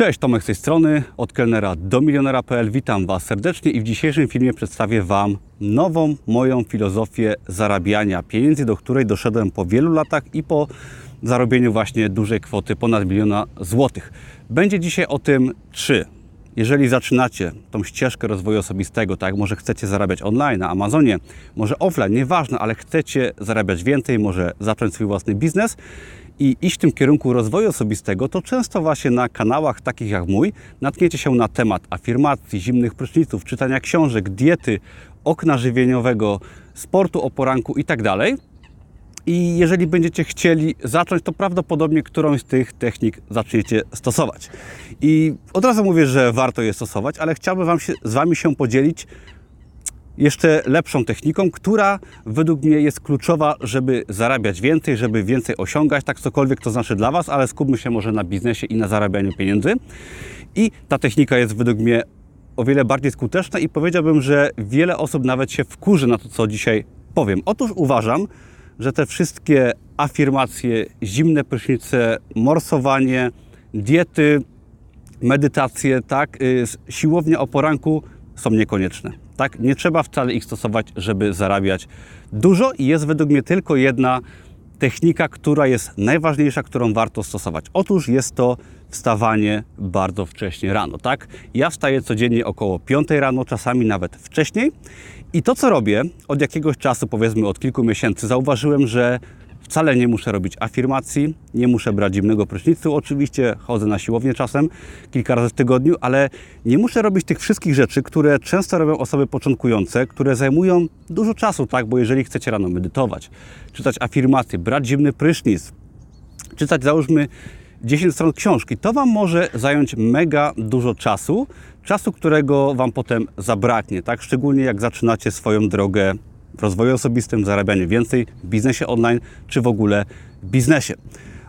Cześć, Tomek z tej strony, od kelnera do milionera.pl. Witam Was serdecznie i w dzisiejszym filmie przedstawię Wam nową moją filozofię zarabiania pieniędzy, do której doszedłem po wielu latach i po zarobieniu właśnie dużej kwoty ponad miliona złotych. Będzie dzisiaj o tym, czy jeżeli zaczynacie tą ścieżkę rozwoju osobistego, tak, może chcecie zarabiać online, na Amazonie, może offline, nieważne, ale chcecie zarabiać więcej, może zacząć swój własny biznes i iść w tym kierunku rozwoju osobistego, to często właśnie na kanałach takich jak mój natkniecie się na temat afirmacji, zimnych pryszniców, czytania książek, diety, okna żywieniowego, sportu o poranku itd. I jeżeli będziecie chcieli zacząć, to prawdopodobnie którąś z tych technik zaczniecie stosować. I od razu mówię, że warto je stosować, ale chciałbym wam się, z Wami się podzielić jeszcze lepszą techniką, która według mnie jest kluczowa, żeby zarabiać więcej, żeby więcej osiągać, tak cokolwiek to znaczy dla Was, ale skupmy się może na biznesie i na zarabianiu pieniędzy. I ta technika jest według mnie o wiele bardziej skuteczna i powiedziałbym, że wiele osób nawet się wkurzy na to, co dzisiaj powiem. Otóż uważam, że te wszystkie afirmacje, zimne prysznice, morsowanie, diety, medytacje, tak, y, siłownia o poranku są niekonieczne. Tak? Nie trzeba wcale ich stosować, żeby zarabiać dużo i jest według mnie tylko jedna technika, która jest najważniejsza, którą warto stosować. Otóż jest to wstawanie bardzo wcześnie rano, tak? Ja wstaję codziennie około 5 rano, czasami nawet wcześniej. I to, co robię od jakiegoś czasu, powiedzmy od kilku miesięcy, zauważyłem, że Wcale nie muszę robić afirmacji, nie muszę brać zimnego prysznicu. Oczywiście chodzę na siłownię czasem, kilka razy w tygodniu, ale nie muszę robić tych wszystkich rzeczy, które często robią osoby początkujące, które zajmują dużo czasu, tak? Bo jeżeli chcecie rano medytować, czytać afirmacje, brać zimny prysznic, czytać załóżmy 10 stron książki, to Wam może zająć mega dużo czasu, czasu, którego Wam potem zabraknie, tak? Szczególnie jak zaczynacie swoją drogę w rozwoju osobistym, zarabianiu więcej, w biznesie online, czy w ogóle biznesie.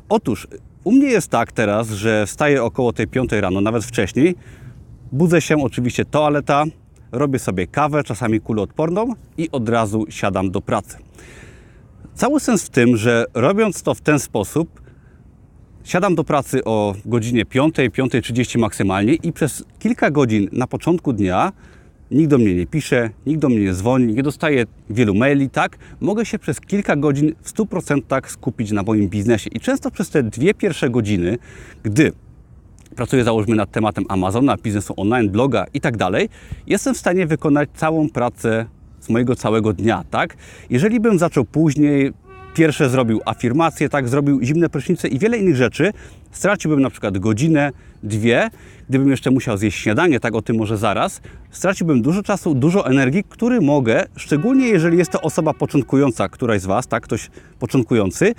Otóż u mnie jest tak teraz, że wstaję około tej 5 rano, nawet wcześniej, budzę się, oczywiście toaleta, robię sobie kawę, czasami kuloodporną i od razu siadam do pracy. Cały sens w tym, że robiąc to w ten sposób, siadam do pracy o godzinie 5, 5.30 maksymalnie i przez kilka godzin na początku dnia nikt do mnie nie pisze, nikt do mnie nie dzwoni, nie dostaję wielu maili, tak? Mogę się przez kilka godzin w 100% skupić na moim biznesie. I często przez te dwie pierwsze godziny, gdy pracuję załóżmy nad tematem Amazona, biznesu online, bloga i tak dalej, jestem w stanie wykonać całą pracę z mojego całego dnia, tak? Jeżeli bym zaczął później, pierwsze zrobił afirmacje, tak, zrobił zimne prysznice i wiele innych rzeczy, straciłbym na przykład godzinę, dwie, gdybym jeszcze musiał zjeść śniadanie, tak o tym może zaraz, straciłbym dużo czasu, dużo energii, który mogę, szczególnie jeżeli jest to osoba początkująca, któraś z Was, tak, ktoś początkujący,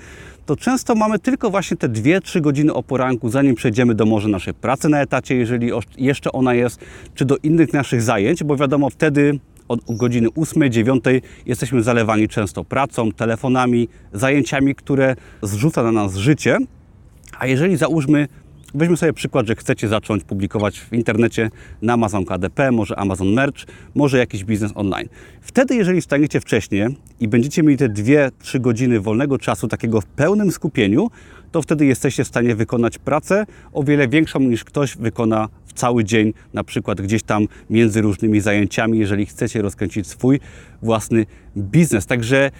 to często mamy tylko właśnie te 2-3 godziny o poranku, zanim przejdziemy do może naszej pracy na etacie, jeżeli jeszcze ona jest, czy do innych naszych zajęć, bo wiadomo, wtedy od godziny 8-9 jesteśmy zalewani często pracą, telefonami, zajęciami, które zrzuca na nas życie. A jeżeli załóżmy, weźmy sobie przykład, że chcecie zacząć publikować w internecie na Amazon KDP, może Amazon Merch, może jakiś biznes online. Wtedy, jeżeli wstaniecie wcześniej i będziecie mieli te 2-3 godziny wolnego czasu, takiego w pełnym skupieniu, to wtedy jesteście w stanie wykonać pracę o wiele większą niż ktoś wykona w cały dzień, na przykład gdzieś tam między różnymi zajęciami, jeżeli chcecie rozkręcić swój własny biznes. Także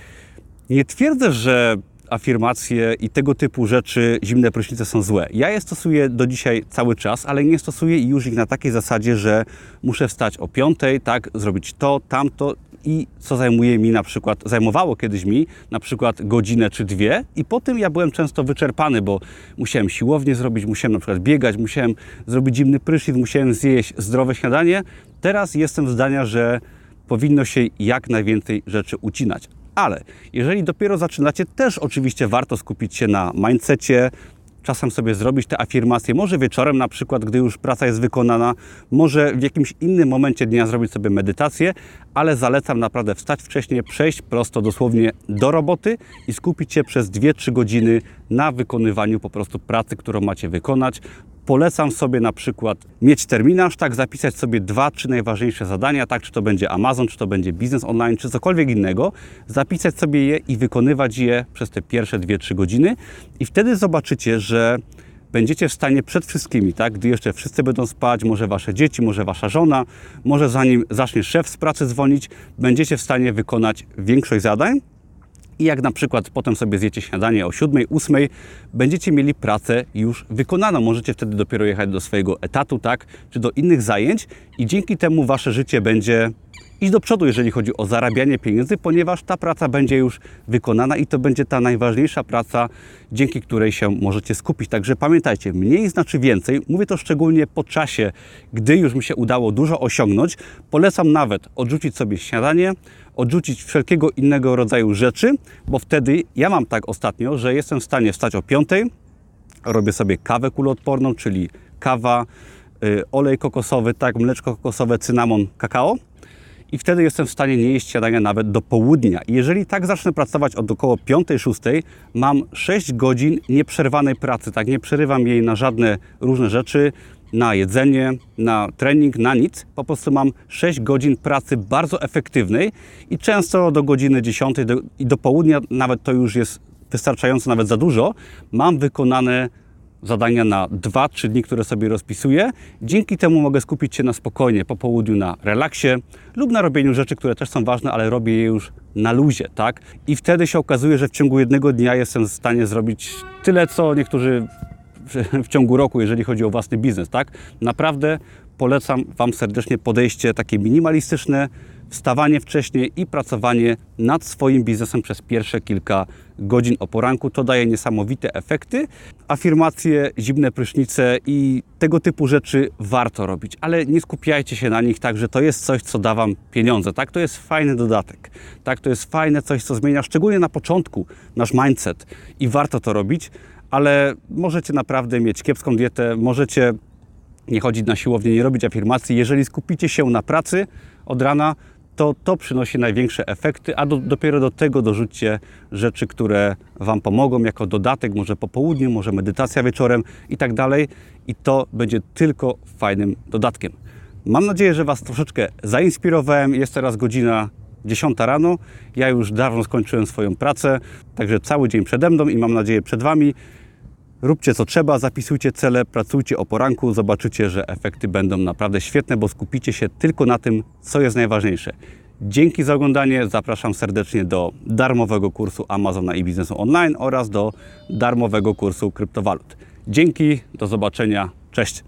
nie twierdzę, że afirmacje i tego typu rzeczy, zimne prysznice są złe. Ja je stosuję do dzisiaj cały czas, ale nie stosuję już ich na takiej zasadzie, że muszę wstać o piątej, tak, zrobić to, tamto i co zajmuje mi na przykład, zajmowało kiedyś mi na przykład godzinę czy dwie i po tym ja byłem często wyczerpany, bo musiałem siłownię zrobić, musiałem na przykład biegać, musiałem zrobić zimny prysznic, musiałem zjeść zdrowe śniadanie. Teraz jestem zdania, że powinno się jak najwięcej rzeczy ucinać. Ale jeżeli dopiero zaczynacie, też oczywiście warto skupić się na mindsetie, czasem sobie zrobić te afirmacje, może wieczorem na przykład, gdy już praca jest wykonana, może w jakimś innym momencie dnia zrobić sobie medytację, ale zalecam naprawdę wstać wcześniej, przejść prosto dosłownie do roboty i skupić się przez 2-3 godziny na wykonywaniu po prostu pracy, którą macie wykonać. Polecam sobie na przykład mieć terminarz, tak, zapisać sobie dwa, trzy najważniejsze zadania, tak, czy to będzie Amazon, czy to będzie biznes online, czy cokolwiek innego, zapisać sobie je i wykonywać je przez te pierwsze dwie, trzy godziny. I wtedy zobaczycie, że będziecie w stanie przed wszystkimi, tak, gdy jeszcze wszyscy będą spać, może wasze dzieci, może wasza żona, może zanim zacznie szef z pracy dzwonić, będziecie w stanie wykonać większość zadań, i jak na przykład potem sobie zjecie śniadanie o 7, 8, będziecie mieli pracę już wykonaną. Możecie wtedy dopiero jechać do swojego etatu, tak, czy do innych zajęć i dzięki temu wasze życie będzie iść do przodu, jeżeli chodzi o zarabianie pieniędzy, ponieważ ta praca będzie już wykonana i to będzie ta najważniejsza praca, dzięki której się możecie skupić. Także pamiętajcie, mniej znaczy więcej. Mówię to szczególnie po czasie, gdy już mi się udało dużo osiągnąć. Polecam nawet odrzucić sobie śniadanie, odrzucić wszelkiego innego rodzaju rzeczy, bo wtedy ja mam tak ostatnio, że jestem w stanie wstać o 5, robię sobie kawę kuloodporną, czyli kawa, y, olej kokosowy, tak, mleczko kokosowe, cynamon, kakao. I wtedy jestem w stanie nie jeść śniadania nawet do południa. Jeżeli tak zacznę pracować od około 5-6, mam 6 godzin nieprzerwanej pracy, tak? Nie przerywam jej na żadne różne rzeczy, na jedzenie, na trening, na nic. Po prostu mam 6 godzin pracy bardzo efektywnej i często do godziny 10 do, i do południa, nawet to już jest wystarczająco, nawet za dużo, mam wykonane zadania na 2-3 dni, które sobie rozpisuję. Dzięki temu mogę skupić się na spokojnie po południu na relaksie lub na robieniu rzeczy, które też są ważne, ale robię je już na luzie, tak? I wtedy się okazuje, że w ciągu jednego dnia jestem w stanie zrobić tyle, co niektórzy w, ciągu roku, jeżeli chodzi o własny biznes, tak? Naprawdę polecam Wam serdecznie podejście takie minimalistyczne, wstawanie wcześniej i pracowanie nad swoim biznesem przez pierwsze kilka godzin o poranku. To daje niesamowite efekty. Afirmacje, zimne prysznice i tego typu rzeczy warto robić, ale nie skupiajcie się na nich tak, że to jest coś, co da Wam pieniądze. Tak, to jest fajny dodatek. Tak, to jest fajne coś, co zmienia szczególnie na początku nasz mindset i warto to robić, ale możecie naprawdę mieć kiepską dietę, możecie nie chodzić na siłownię, nie robić afirmacji. Jeżeli skupicie się na pracy od rana, to to przynosi największe efekty, a do, dopiero do tego dorzućcie rzeczy, które Wam pomogą jako dodatek, może po południu, może medytacja wieczorem i tak dalej. I to będzie tylko fajnym dodatkiem. Mam nadzieję, że Was troszeczkę zainspirowałem. Jest teraz godzina 10 rano. Ja już dawno skończyłem swoją pracę, także cały dzień przede mną i mam nadzieję przed Wami. Róbcie co trzeba, zapisujcie cele, pracujcie o poranku, zobaczycie, że efekty będą naprawdę świetne, bo skupicie się tylko na tym, co jest najważniejsze. Dzięki za oglądanie, zapraszam serdecznie do darmowego kursu Amazona i biznesu online oraz do darmowego kursu kryptowalut. Dzięki, do zobaczenia, cześć.